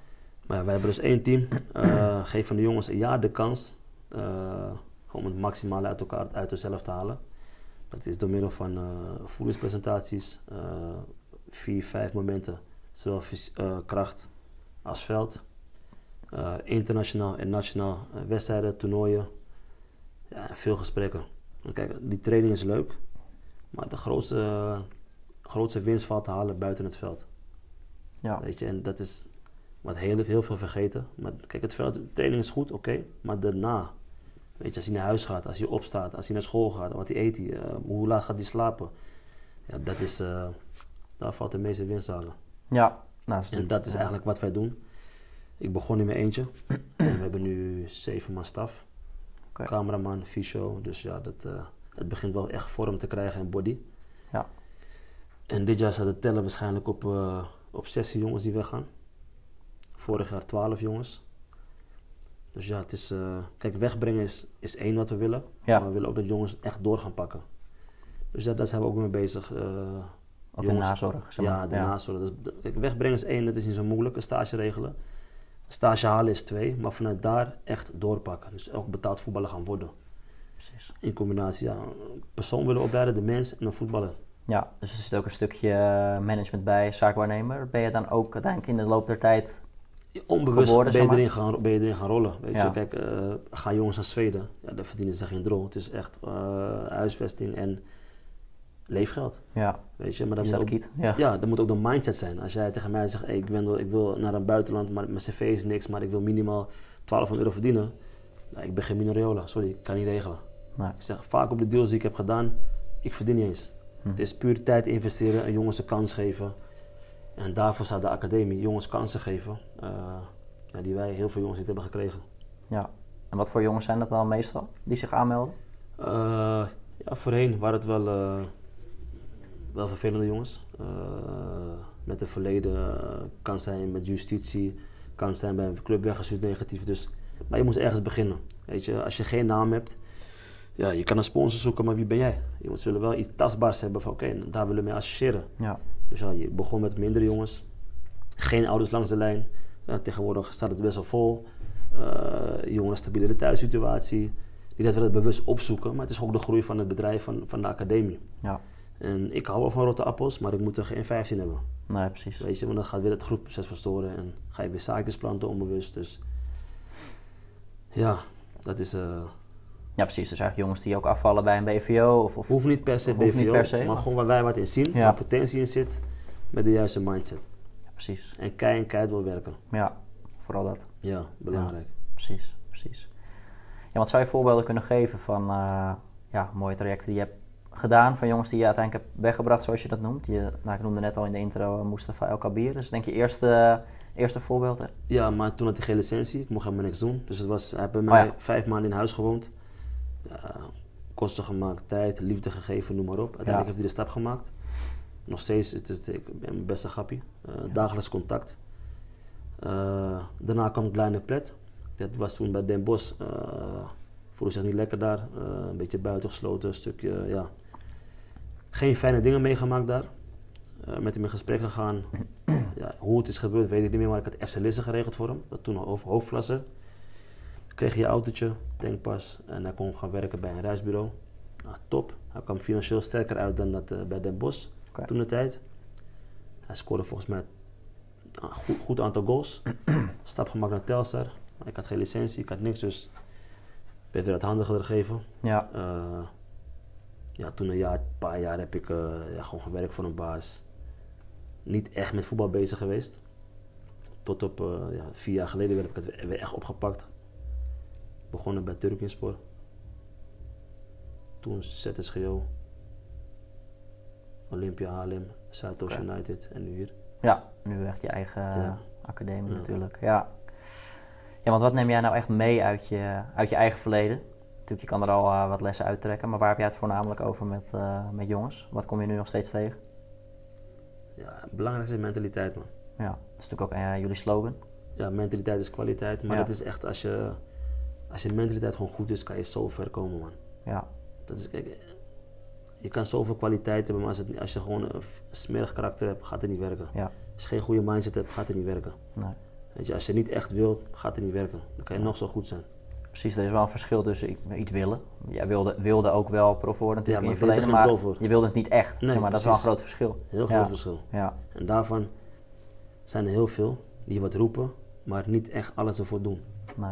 Maar ja, wij hebben dus één team. Eh geef van de jongens een jaar de kans eh, om het maximale uit elkaar uit zichzelf te halen. Dat is door middel van eh voedingspresentaties, eh, vier, vijf momenten, zowel eh, kracht als veld. Internationaal en nationaal wedstrijden, toernooien. Ja, veel gesprekken. Kijk, die training is leuk, maar de grootste, grootste winst valt te halen buiten het veld. Ja, Weet je, en dat is wat heel, heel veel vergeten. Maar kijk, het veld, de training is goed, oké. maar daarna, weet je, als hij naar huis gaat, als hij opstaat, als hij naar school gaat, wat hij eet, hij, eh, hoe laat gaat hij slapen. Ja, dat is, eh, daar valt de meeste winst te halen. ja. Nou, dat En dat is eigenlijk wat wij doen. Ik begon in mijn eentje. en we hebben nu zeven man staf. Cameraman, fysio. Dus ja, dat, eh, het begint wel echt vorm te krijgen en body. Ja. En dit jaar staat het tellen waarschijnlijk op, op 16 jongens die weggaan. Vorig jaar 12 jongens. Dus ja, het is... eh, kijk, wegbrengen is, is één wat we willen. Ja. Maar we willen ook dat jongens echt door gaan pakken. Dus ja, daar zijn we ook mee bezig. eh, Ook de nazorg. Zeg maar. ja, de nazorg. Is- kijk, wegbrengen is één, dat is niet zo moeilijk. Een stage regelen. Een stage halen is twee. Maar vanuit daar echt doorpakken. Dus ook betaald voetballer gaan worden. Precies. In combinatie, ja, een persoon willen opleiden, de mens en een voetballer. Ja, dus er zit ook een stukje eh, management bij, zaakwaarnemer. Ben je dan ook uiteindelijk in de loop der tijd... Onbewust ben, je erin gaan, ben je erin gaan rollen. Weet Ja. je? Kijk, eh, gaan jongens naar Zweden, ja, daar verdienen ze geen drol. Het is echt eh, huisvesting en leefgeld. Ja, Weet je? Maar is moet dat ook? Ja. ja, dat moet ook de mindset zijn. Als jij tegen mij zegt, hey, ik, wil, ik wil naar een buitenland, maar mijn cv is niks, maar ik wil minimaal 1200 euro verdienen. Nou, ik ben geen Minoriola, sorry, ik kan niet regelen. Nee. Ik zeg vaak op de deals die ik heb gedaan, ik verdien niet eens. Hm. Het is puur tijd investeren en jongens een kans geven. En daarvoor staat de academie, jongens kansen geven. eh, ja, die wij heel veel jongens niet hebben gekregen. ja. En wat voor jongens zijn dat dan meestal, die zich aanmelden? Eh, ja, voorheen waren het wel, eh, wel vervelende jongens. Met een verleden kan zijn met justitie, kan zijn bij een club weggestuurd negatief. Dus, maar je moest ergens beginnen. Weet je, als je geen naam hebt, ja, je kan een sponsor zoeken, maar wie ben jij? Jongens willen wel iets tastbaars hebben van oké, daar willen we mee associëren. Ja. Dus ja, je begon met mindere jongens. Geen ouders langs de lijn. Ja, tegenwoordig staat het best wel vol. Eh jongens, stabiele thuissituatie. Die dat wel bewust opzoeken, maar het is ook de groei van het bedrijf, van, van de academie. Ja. En ik hou wel van rotte appels, maar ik moet er geen 15 hebben. Nee, precies. Weet je, want dan gaat weer het groepsproces verstoren en ga je weer zaakjes planten onbewust. Dus ja, dat is. eh Ja, precies. Dus eigenlijk jongens die ook afvallen bij een BVO of... of hoeft niet per se BVO, niet per se, maar gewoon waar wij wat in zien, Ja. waar potentie in zit, met de juiste mindset. ja, precies. En kei en keihard wil werken. Ja, vooral dat. Ja, belangrijk. Precies, precies. Ja, wat zou je voorbeelden kunnen geven van eh, ja, mooie trajecten die je hebt gedaan van jongens die je uiteindelijk hebt weggebracht, zoals je dat noemt? Je, nou, ik noemde net al in de intro uh, Mustafa El Kabir. Dus denk je eerste, eerste voorbeeld? Hè? Ja, maar toen had hij geen licentie. Ik mocht helemaal niks doen. Dus het was, hij heeft bij Oh mij ja. vijf maanden in huis gewoond. Ja, kosten gemaakt, tijd, liefde gegeven, noem maar op. Uiteindelijk Ja. heeft hij de stap gemaakt. Nog steeds, het is, ik ben mijn beste grappie. Eh, Dagelijks contact. Eh, daarna kwam Kleine Plet. Dat was toen bij Den Bosch. eh voelde zich niet lekker daar. Eh, een beetje buitengesloten, een stukje, ja. Geen fijne dingen meegemaakt daar. Eh, met hem in gesprek gegaan. ja, hoe het is gebeurd weet ik niet meer, maar ik had FC Lisse geregeld voor hem. Dat toen over hoofdklasse. Kreeg je je autootje, tankpas en hij kon gaan werken bij een reisbureau. Nou, top. Hij kwam financieel sterker uit dan dat eh, bij Den Bosch Oké. toen de tijd. Hij scoorde volgens mij goed, goed aantal goals. Stap gemaakt naar Telstar. Ik had geen licentie, ik had niks, dus werd weer het handiger gegeven. Ja, Eh, ja, toen een jaar, paar jaar heb ik eh, ja, gewoon gewerkt voor een baas. Niet echt met voetbal bezig geweest. Tot op ja, vier jaar geleden werd ik het weer echt opgepakt. Begonnen bij Turkinspor. Toen ZSGO. Olympia Haarlem, Zuidoost. United en nu hier. ja, nu echt je eigen eh, Ja. academie Ja. natuurlijk. Ja. ja, want wat neem jij nou echt mee uit je, uit je eigen verleden? Natuurlijk, je kan er al eh, wat lessen uittrekken, maar waar heb jij het voornamelijk over met, eh, met jongens? Wat kom je nu nog steeds tegen? Ja, het belangrijkste is mentaliteit, man. Ja, dat is natuurlijk ook eh, jullie slogan. Ja, mentaliteit is kwaliteit. Maar Ja. dat is echt, als je, als je mentaliteit gewoon goed is, kan je zo ver komen, man. Ja, Dat is, kijk, je kan zoveel kwaliteit hebben, maar als, het, als je gewoon een smerig karakter hebt, gaat het niet werken. ja, Als je geen goede mindset hebt, gaat het niet werken. nee. Weet je, als je niet echt wilt, gaat het niet werken. Dan kan je nog zo goed zijn. Precies, er is wel een verschil tussen iets willen. Jij wilde, wilde ook wel prof worden natuurlijk Ja, in je maar verleden, voor. je wilde het niet echt. Nee, zeg maar, dat is wel een groot verschil. Heel groot verschil. Ja, En daarvan zijn er heel veel die wat roepen, maar niet echt alles ervoor doen. nee.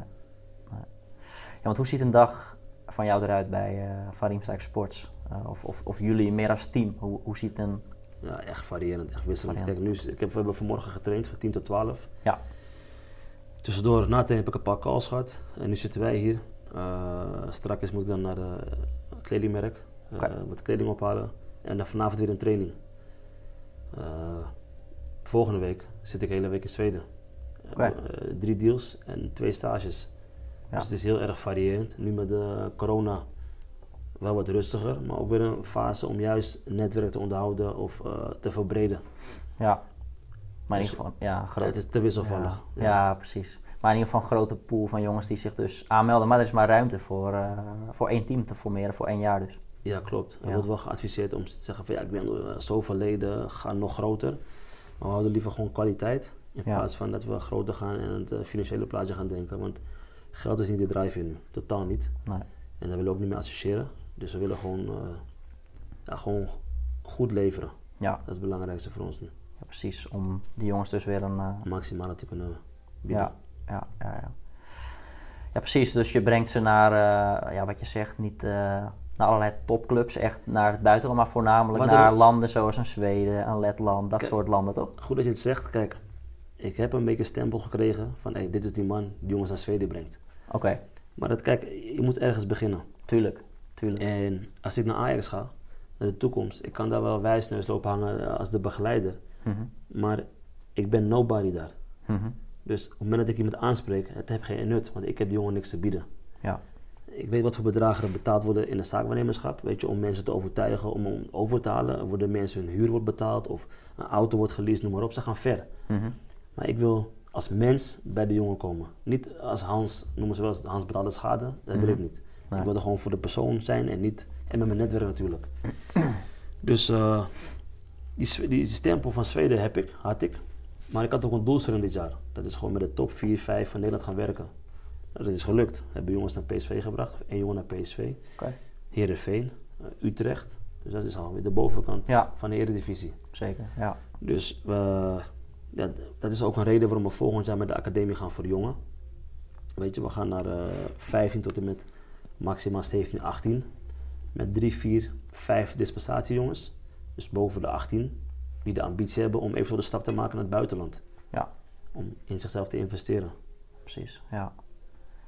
Ja, want hoe ziet een dag van jou eruit bij eh Van Riemsdijk Sports? Eh, of, of, of jullie meer als team? Hoe, hoe ziet een... Ja, echt variërend, echt wisselend. Kijk, nu, is- ik heb, we hebben vanmorgen getraind van 10 tot 12. Ja, Tussendoor, na het heb ik een paar calls gehad. En nu zitten wij hier. Uh, straks moet ik dan naar een kledingmerk. eh, Oké. wat kleding ophalen. En dan vanavond weer een training. Eh, volgende week zit ik de hele week in Zweden. Eh, drie deals en twee stages. Ja. Dus het is heel erg variërend. Nu met de corona wel wat rustiger. Maar ook weer een fase om juist netwerk te onderhouden of eh, te verbreden. ja. Maar in Dus- ieder geval, ja, groot. het is te wisselvallig. Ja, ja, precies. Maar in ieder geval een grote pool van jongens die zich dus aanmelden. Maar er is maar ruimte voor, eh, voor één team te formeren, voor één jaar dus. Ja, klopt. Er Ja. wordt wel geadviseerd om te zeggen van ja, ik ben uh, zoveel leden, ga nog groter. Maar we houden liever gewoon kwaliteit. In plaats van dat we groter gaan en het eh, financiële plaatje gaan denken. Want geld is niet de drive in, totaal niet. Nee. En daar willen we ook niet mee associëren. Dus we willen gewoon, eh, ja, gewoon goed leveren. Ja, Dat is het belangrijkste voor ons nu. ja, precies. Om die jongens dus weer een... eh, Maximale te kunnen bieden. ja, ja, ja, ja. Ja, precies. Dus je brengt ze naar, eh, ja, wat je zegt, niet naar allerlei topclubs, echt naar het buitenland, maar voornamelijk naar landen zoals een Zweden, een Letland, dat Kijk. soort landen toch? Goed dat je het zegt. Kijk, ik heb een beetje een stempel gekregen van hey, dit is die man die jongens naar Zweden brengt. Oké, Maar dat, kijk, je moet ergens beginnen. tuurlijk, tuurlijk. En als ik naar Ajax ga, naar de toekomst, ik kan daar wel wijsneus lopen hangen als de begeleider. Mhm, Maar ik ben nobody daar. mhm. Dus op het moment dat ik iemand aanspreek, het heeft geen nut, want ik heb die jongen niks te bieden. Ja, Ik weet wat voor bedragen er betaald worden in een zaakwaarnemerschap. Weet je, om mensen te overtuigen, om, om over te halen. Worden mensen hun huur wordt betaald of een auto wordt geleased, noem maar op. Ze gaan ver. mhm. Maar ik wil als mens bij de jongen komen. Niet als Hans, noemen ze wel eens Hans betaalde schade. Dat wil Mhm. ik niet. Nee. Ik wil er gewoon voor de persoon zijn en niet... En met mijn netwerk natuurlijk. dus eh, die, die stempel van Zweden heb ik, had ik. Maar ik had ook een doelstelling dit jaar. Dat is gewoon met de top 4, 5 van Nederland gaan werken. Nou, dat is gelukt. Hebben jongens naar PSV gebracht. Of één jongen naar PSV. Oké, Heerenveen, eh, Utrecht. Dus dat is alweer de bovenkant Ja. van de Eredivisie. zeker. Ja, Dus eh, ja, d- dat is ook een reden waarom we volgend jaar met de academie gaan voor jongen. Weet je, we gaan naar eh 15 tot en met maximaal 17, 18. Met 3, 4, 5 dispensatiejongens. Dus boven de 18. Die de ambitie hebben om eventueel de stap te maken naar het buitenland. ja, Om in zichzelf te investeren. precies. Ja. ja,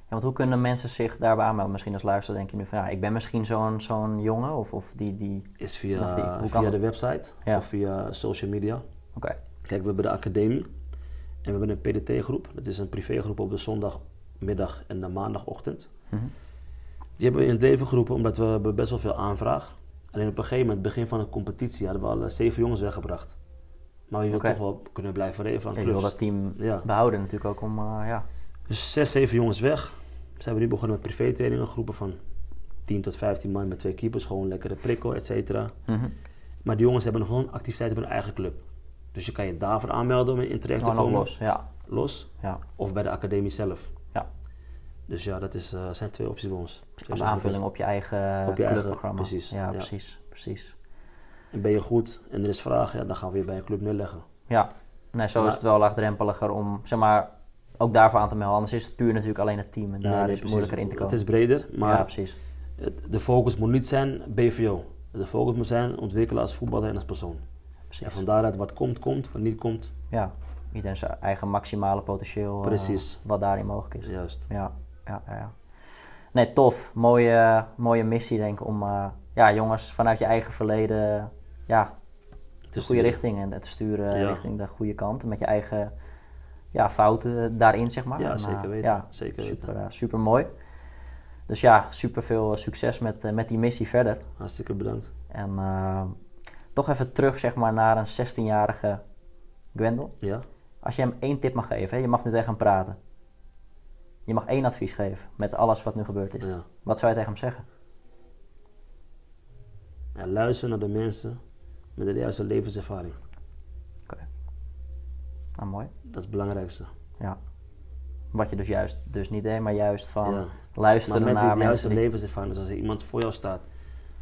want hoe kunnen mensen zich daarbij aanmelden? Misschien als luisteraar denk je nu van, ja, ik ben misschien zo'n zo'n jongen of, of die, die... Is via, die? Hoe via dat? de website Ja. of via social media. Oké, Kijk, we hebben de academie en we hebben een PDT-groep. Dat is een privégroep op de zondagmiddag en de maandagochtend. Mhm. Die hebben we in het leven geroepen omdat we hebben best wel veel aanvraag. Alleen op een gegeven moment, begin van de competitie, hadden we al eh, zeven jongens weggebracht. Maar we willen Oké. toch wel kunnen blijven leven aan je wil dat team Ja. behouden natuurlijk ook om, eh, ja, Dus zes, zeven jongens weg. Zijn we nu begonnen met privétrainingen, groepen van 10 tot 15 man met twee keepers. Gewoon lekkere prikkel, et cetera. Mhm. Maar die jongens hebben gewoon activiteiten bij hun eigen club. Dus je kan je daarvoor aanmelden om in terecht te Gewoon nog komen. los, ja, Los. ja. Of bij de academie zelf. Ja. Dus ja, dat is, eh, zijn twee opties bij ons. Twee Als aanvulling op je eigen Op je eigen- clubprogramma. precies, Ja, ja. precies, precies. En ben je goed en er is vraag, ja, dan gaan we weer bij een club neerleggen. Ja, Nee, zo Maar- is het wel laagdrempeliger om, zeg maar, ook daarvoor aan te melden. Anders is het puur natuurlijk alleen het team en daar Nee, nee, is het moeilijker in te komen. Het is breder, maar ja, precies. het- de focus moet niet zijn BVO. De focus moet zijn ontwikkelen als voetballer en als persoon. Precies. En van daaruit wat komt, komt. Wat niet komt, Ja, iedereen zijn eigen maximale potentieel. eh, Precies. wat daarin mogelijk is. juist. Ja, ja, ja. ja. Nee, tof. Mooie, mooie missie, denk ik, om eh, ja, jongens vanuit je eigen verleden ja, de goede richting en te sturen Ja. richting de goede kant. Met je eigen ja, fouten daarin, zeg maar. Ja, En, eh, zeker weten. ja, zeker super, weten. eh, super mooi. Dus ja, super veel succes met, eh, met die missie verder. Hartstikke bedankt. En eh, toch even terug, zeg maar, naar een 16-jarige Gwendel. Ja? Als je hem één tip mag geven, hè, je mag nu tegen hem praten. Je mag één advies geven met alles wat nu gebeurd is. ja. Wat zou je tegen hem zeggen? ja. Luister naar de mensen met de juiste levenservaring. Nou, mooi. Dat is het belangrijkste. Ja. Wat je dus juist dus niet deed, maar juist van Ja. luisteren Maar met naar die juiste mensen die... levenservaring, dus als er iemand voor jou staat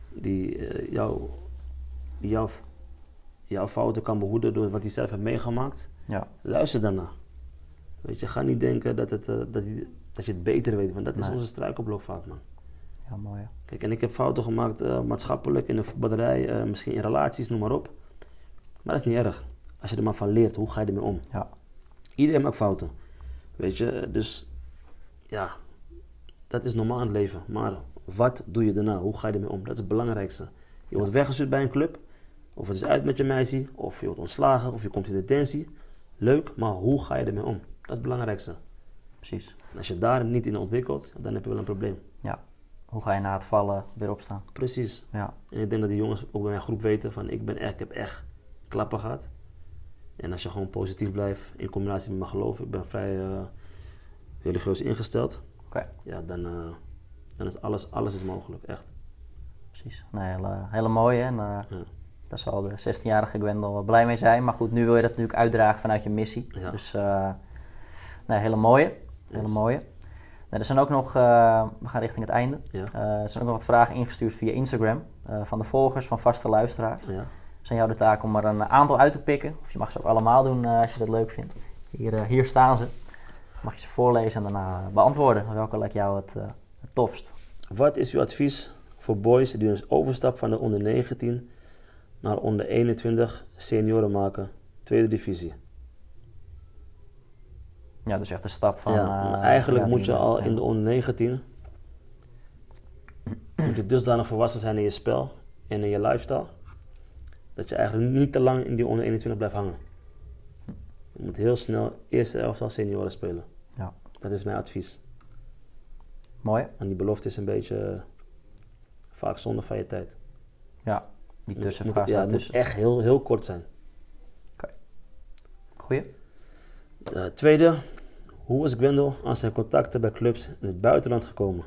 die eh, jou, jouw, jouw fouten kan behoeden door wat hij zelf heeft meegemaakt, Ja, luister daarna. Weet je, ga niet denken dat, het, eh, dat, je, dat je het beter weet, want dat is onze struikelblok vaak, man. ja mooi. hè. Kijk, en ik heb fouten gemaakt eh, maatschappelijk, in de voetballerij, eh, misschien in relaties, noem maar op. Maar dat is niet erg. Als je er maar van leert, hoe ga je ermee om? Ja, Iedereen maakt fouten. Weet je, dus ja, dat is normaal in het leven. Maar wat doe je daarna? Hoe ga je ermee om? Dat is het belangrijkste. Je wordt weggestuurd bij een club, of het is uit met je meisje, of je wordt ontslagen, of je komt in detentie. Leuk, maar hoe ga je ermee om? Dat is het belangrijkste. precies. En als je daar niet in ontwikkelt, dan heb je wel een probleem. Ja. Hoe ga je na het vallen weer opstaan? Precies. Ja, En ik denk dat die jongens ook bij mijn groep weten van ik ben echt, ik heb echt klappen gehad. En als je gewoon positief blijft in combinatie met mijn geloof, ik ben vrij eh, religieus ingesteld. oké. Ja, dan, eh, dan is alles, alles is mogelijk, echt. Precies. Nee, hele, hele mooie. En eh, Ja. Daar zal de 16-jarige Gwendel wel blij mee zijn. Maar goed, nu wil je dat natuurlijk uitdragen vanuit je missie. Ja. Dus eh, nee, hele mooie. Hele Yes. mooie. Nee, er zijn ook nog, eh, we gaan richting het einde. Ja. Eh, er zijn ook nog wat vragen ingestuurd via Instagram. van de volgers, van vaste luisteraars. Ja. Aan jou de taak om er een aantal uit te pikken. Of je mag ze ook allemaal doen als je dat leuk vindt. Hier, hier staan ze. Mag je ze voorlezen en daarna beantwoorden. Welke lijkt jou het, het tofst? Wat is uw advies voor boys die dus overstap van de onder 19 naar onder 21 senioren maken, tweede divisie? Ja, dus echt de stap van... ja, eh, maar eigenlijk ja, moet je al ja. in de onder 19 moet je dusdanig volwassen zijn in je spel en in je lifestyle dat je eigenlijk niet te lang in die onder 21 blijft hangen. Je moet heel snel eerste elftal senioren spelen. Ja. Dat is mijn advies. Mooi. En die belofte is een beetje eh, vaak zonde van je tijd. Ja, die tussenfase moet, ja, het moet tussen. echt heel, heel kort zijn. Goeie. Eh, tweede, hoe is Gwendel aan zijn contacten bij clubs in het buitenland gekomen?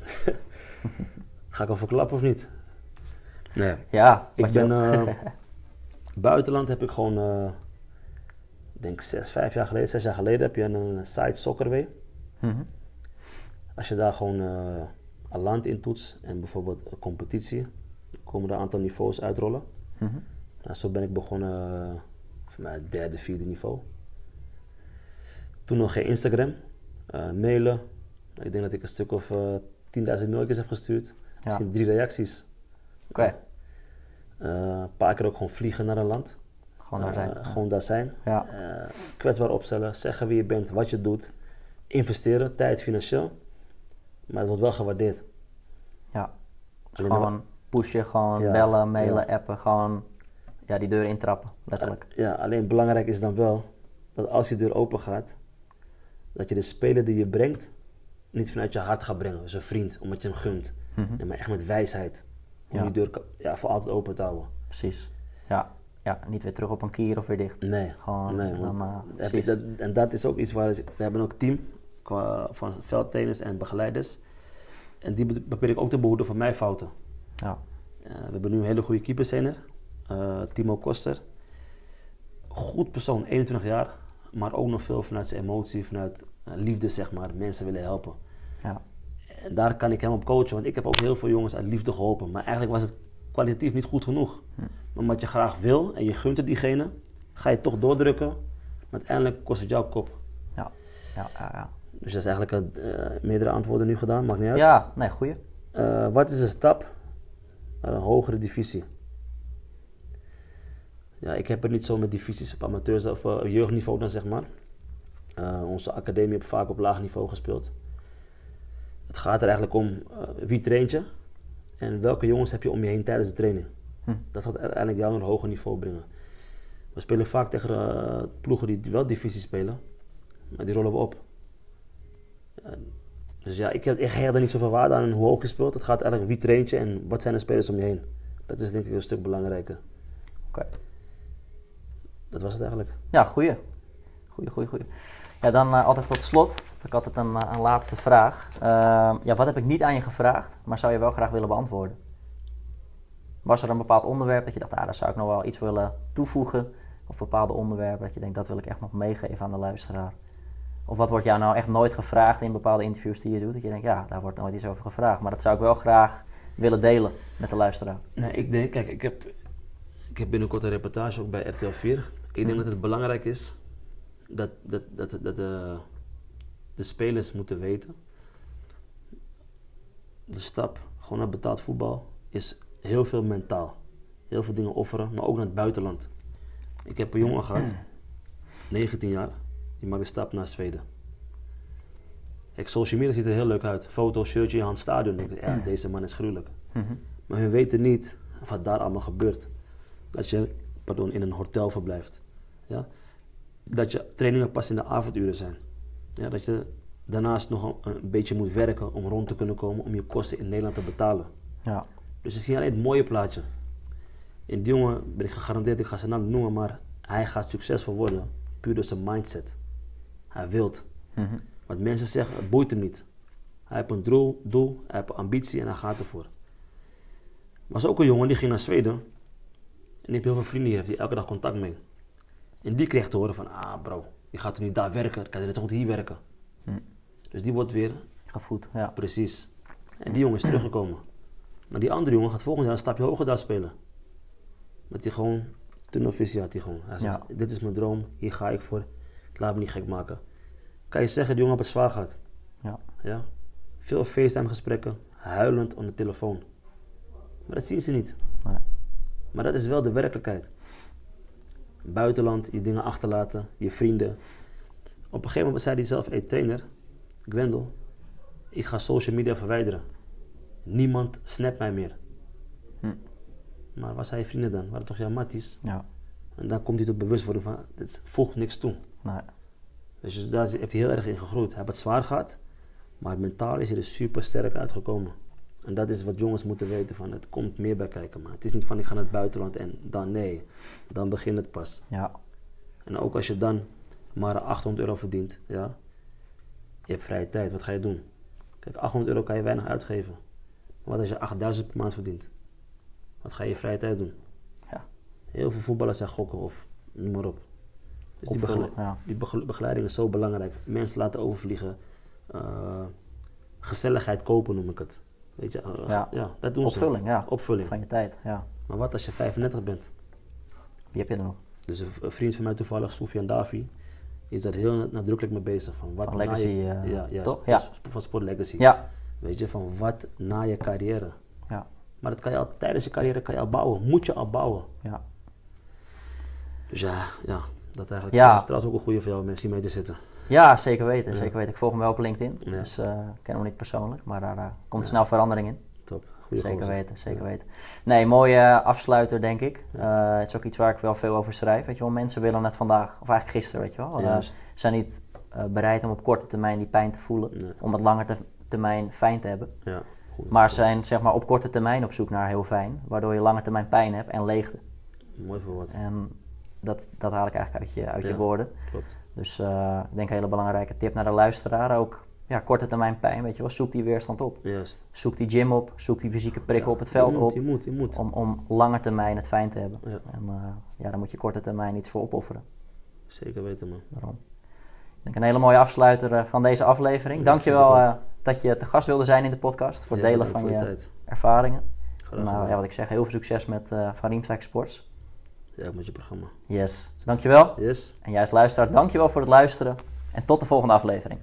Ga ik al verklappen of niet? Nee. Ja, Ik ben... eh, buitenland heb ik gewoon... eh, ik denk zes, vijf jaar geleden, zes jaar geleden heb je een site Soccerway. Mhm. Als je daar gewoon een land in toetst en bijvoorbeeld een competitie, komen er een aantal niveaus uitrollen. Nou, zo ben ik begonnen eh, mij het derde, vierde niveau. Toen nog geen Instagram, eh, mailen. Ik denk dat ik een stuk of eh 10.000 mailtjes heb gestuurd. Misschien drie reacties. Oké, Eh, een paar keer ook gewoon vliegen naar een land. gewoon daar zijn. Eh, gewoon daar zijn. Ja, Eh, kwetsbaar opstellen, zeggen wie je bent, wat je doet. Investeren, tijd, financieel. Maar het wordt wel gewaardeerd. ja. Dus gewoon pushen, gewoon Ja, bellen, mailen, appen. Gewoon ja, die deur intrappen, letterlijk. Ja, alleen belangrijk is dan wel dat als die deur open gaat, dat je de speler die je brengt, niet vanuit je hart gaat brengen, dus een vriend, omdat je hem gunt. Mhm. Nee, maar echt met wijsheid. Om die deur ja, voor altijd open te houden. Precies. Ja. ja, niet weer terug op een kier of weer dicht. Nee. Gewoon nee dan, eh, heb je precies. dat, en dat is ook iets waar we hebben ook een team qua, van veldtrainers en begeleiders. En die be- probeer ik ook te behoeden van mijn fouten. Ja, Eh, we hebben nu een hele goede keeperstrainer, eh Timo Koster. Goed persoon, 21 jaar, maar ook nog veel vanuit zijn emotie, vanuit eh, liefde, zeg maar, mensen willen helpen. ja, En daar kan ik hem op coachen, want ik heb ook heel veel jongens uit liefde geholpen. Maar eigenlijk was het kwalitatief niet goed genoeg. Hm. Maar wat je graag wil en je gunt het diegene, ga je toch doordrukken, maar uiteindelijk kost het jouw kop. Ja, ja, ja. ja. Dus dat is eigenlijk uh, meerdere antwoorden nu gedaan, maakt niet uit. Ja, nee, goeie. Uh, wat is de stap naar een hogere divisie? Ja, ik heb het niet zo met divisies op amateurs of uh, jeugdniveau dan zeg maar. onze academie heeft vaak op laag niveau gespeeld. Het gaat er eigenlijk om wie traint je en welke jongens heb je om je heen tijdens de training. Hm. Dat gaat uiteindelijk jou naar een hoger niveau brengen. We spelen vaak tegen ploegen die wel divisie spelen, maar die rollen we op. Dus ja, ik heb, ik er niet zoveel waarde aan hoe hoog je speelt. Het gaat eigenlijk wie traint je en wat zijn de spelers om je heen. Dat is denk ik een stuk belangrijker. Oké. Dat was het eigenlijk. Ja, goeie. Goeie, goeie, goeie. Ja, dan uh, altijd tot slot. Heb ik altijd een, uh, een laatste vraag. Uh, ja, wat heb ik niet aan je gevraagd, maar zou je wel graag willen beantwoorden? Was er een bepaald onderwerp dat je dacht, ah, daar zou ik nog wel iets willen toevoegen? Of bepaalde onderwerpen dat je denkt, dat wil ik echt nog meegeven aan de luisteraar? Of wat wordt jou nou echt nooit gevraagd in bepaalde interviews die je doet? Dat je denkt, ja, daar wordt nooit iets over gevraagd. Maar dat zou ik wel graag willen delen met de luisteraar. Nee, ik denk, kijk, ik heb, ik heb binnenkort een reportage ook bij RTL 4. Ik denk hm. dat het belangrijk is dat, dat, dat, dat de, de spelers moeten weten. De stap gewoon naar betaald voetbal is heel veel mentaal. Heel veel dingen offeren, maar ook naar het buitenland. Ik heb een jongen gehad, 19 jaar die maakt een stap naar Zweden. Kijk, social media ziet er heel leuk uit. Foto, shirtje, hand, stadion. Denk ik, ja, deze man is gruwelijk. Mhm. Maar hun weten niet wat daar allemaal gebeurt. Dat je pardon, in een hotel verblijft. Ja? Dat je trainingen pas in de avonduren zijn. Ja, dat je daarnaast nog een, beetje moet werken om rond te kunnen komen om je kosten in Nederland te betalen. Ja. Dus ze zien alleen het mooie plaatje. En die jongen ben ik gegarandeerd, ik ga zijn naam noemen, maar hij gaat succesvol worden puur door zijn mindset. Hij wilt. Mm Wat mensen zeggen, het boeit hem niet. Hij heeft een doel, doel, hij heeft een ambitie en hij gaat ervoor. Er was ook een jongen die ging naar Zweden. En die heeft heel veel vrienden hier, heeft hij elke dag contact mee. En die kreeg te horen van, ah bro, je gaat er niet daar werken, kan je net goed hier werken. Hm. Dus die wordt weer... Gevoed, ja. Precies. En die jongen is teruggekomen. Maar die andere jongen gaat volgend jaar een stapje hoger daar spelen. Met die gewoon, tunnelvisie had hij gewoon. Hij zegt, dit is mijn droom, hier ga ik voor laat me niet gek maken. Kan je zeggen, de jongen op het zwaar gehad. Ja. ja. Veel FaceTime gesprekken, huilend op de telefoon. Maar dat zien ze niet. Nee. Maar dat is wel de werkelijkheid. Buitenland, je dingen achterlaten, je vrienden. Op een gegeven moment zei hij zelf, hey trainer, Gwendel, ik ga social media verwijderen. Niemand snapt mij meer. Hm. Maar waar zijn je vrienden dan? Waren toch jouw matties? Ja. En dan komt hij tot bewustwording van, dit voegt niks toe. Nee. Dus daar heeft hij heel erg in gegroeid. Hij heeft het zwaar gehad, maar mentaal is hij er super sterk uitgekomen. En dat is wat jongens moeten weten van, het komt meer bij kijken. Maar het is niet van, ik ga naar het buitenland en dan nee. Dan begint het pas. Ja. En ook als je dan maar 800 euro verdient, ja. Je hebt vrije tijd, wat ga je doen? Kijk, 800 euro kan je weinig uitgeven. Maar wat als je 8000 per maand verdient? Wat ga je je vrije tijd doen? Ja. Heel veel voetballers zijn gokken of noem maar op. Dus die, die, begeleiding is zo belangrijk. Mensen laten overvliegen. Uh, gezelligheid kopen noem ik het. Weet je, uh, ja. ja. dat doen Opvulling, ze. ja. Opvulling. Van je tijd, ja. Maar wat als je 35 bent? Wie heb je er nog? Dus een, vriend van mij toevallig, Sofian Davi, is daar heel nadrukkelijk mee bezig. Van, wat van legacy, je, uh, ja, ja, toch? ja. Van sport legacy. Ja. Weet je, van wat na je carrière. Ja. Maar dat kan je al, tijdens je carrière kan je al bouwen. Moet je al bouwen. Ja. Dus ja, ja dat eigenlijk. Ja. Is trouwens ook een goede voor jou mensen die mee te zitten. Ja, zeker weten. Zeker weten. Ik volg hem wel op LinkedIn. Dus uh, ik ken hem niet persoonlijk, maar daar uh, komt snel verandering in. Top. Goeie zeker weten, zeker weten. Nee, mooie afsluiter denk ik. Uh, het is ook iets waar ik wel veel over schrijf. Weet je wel, mensen willen net vandaag, of eigenlijk gisteren, weet je wel. Uh, zijn niet bereid om op korte termijn die pijn te voelen. Om het lange termijn fijn te hebben. Ja, goed. Maar zijn zeg maar op korte termijn op zoek naar heel fijn. Waardoor je lange termijn pijn hebt en leegte. Mooi verwoord. En dat, dat haal ik eigenlijk uit je, uit je woorden. Klopt. Dus uh, ik denk een hele belangrijke tip naar de luisteraar. Ook ja, korte termijn pijn, weet je wel. Zoek die weerstand op. Juist. Zoek die gym op. Zoek die fysieke prikken op het veld je moet, op. Je moet, je moet. Om, om lange termijn het fijn te hebben. Ja. En uh, ja, daar moet je korte termijn iets voor opofferen. Zeker weten, man. Daarom. Ik denk een hele mooie afsluiter uh, van deze aflevering. Ja, Dankjewel dat je te gast wilde zijn in de podcast. Voor het delen van je ervaringen. Nou, ja, wat ik zeg, heel veel succes met uh, Van Riemstek Sports. Ja, met je programma. Yes. Dankjewel. Yes. En juist luisteraar, dankjewel voor het luisteren. En tot de volgende aflevering.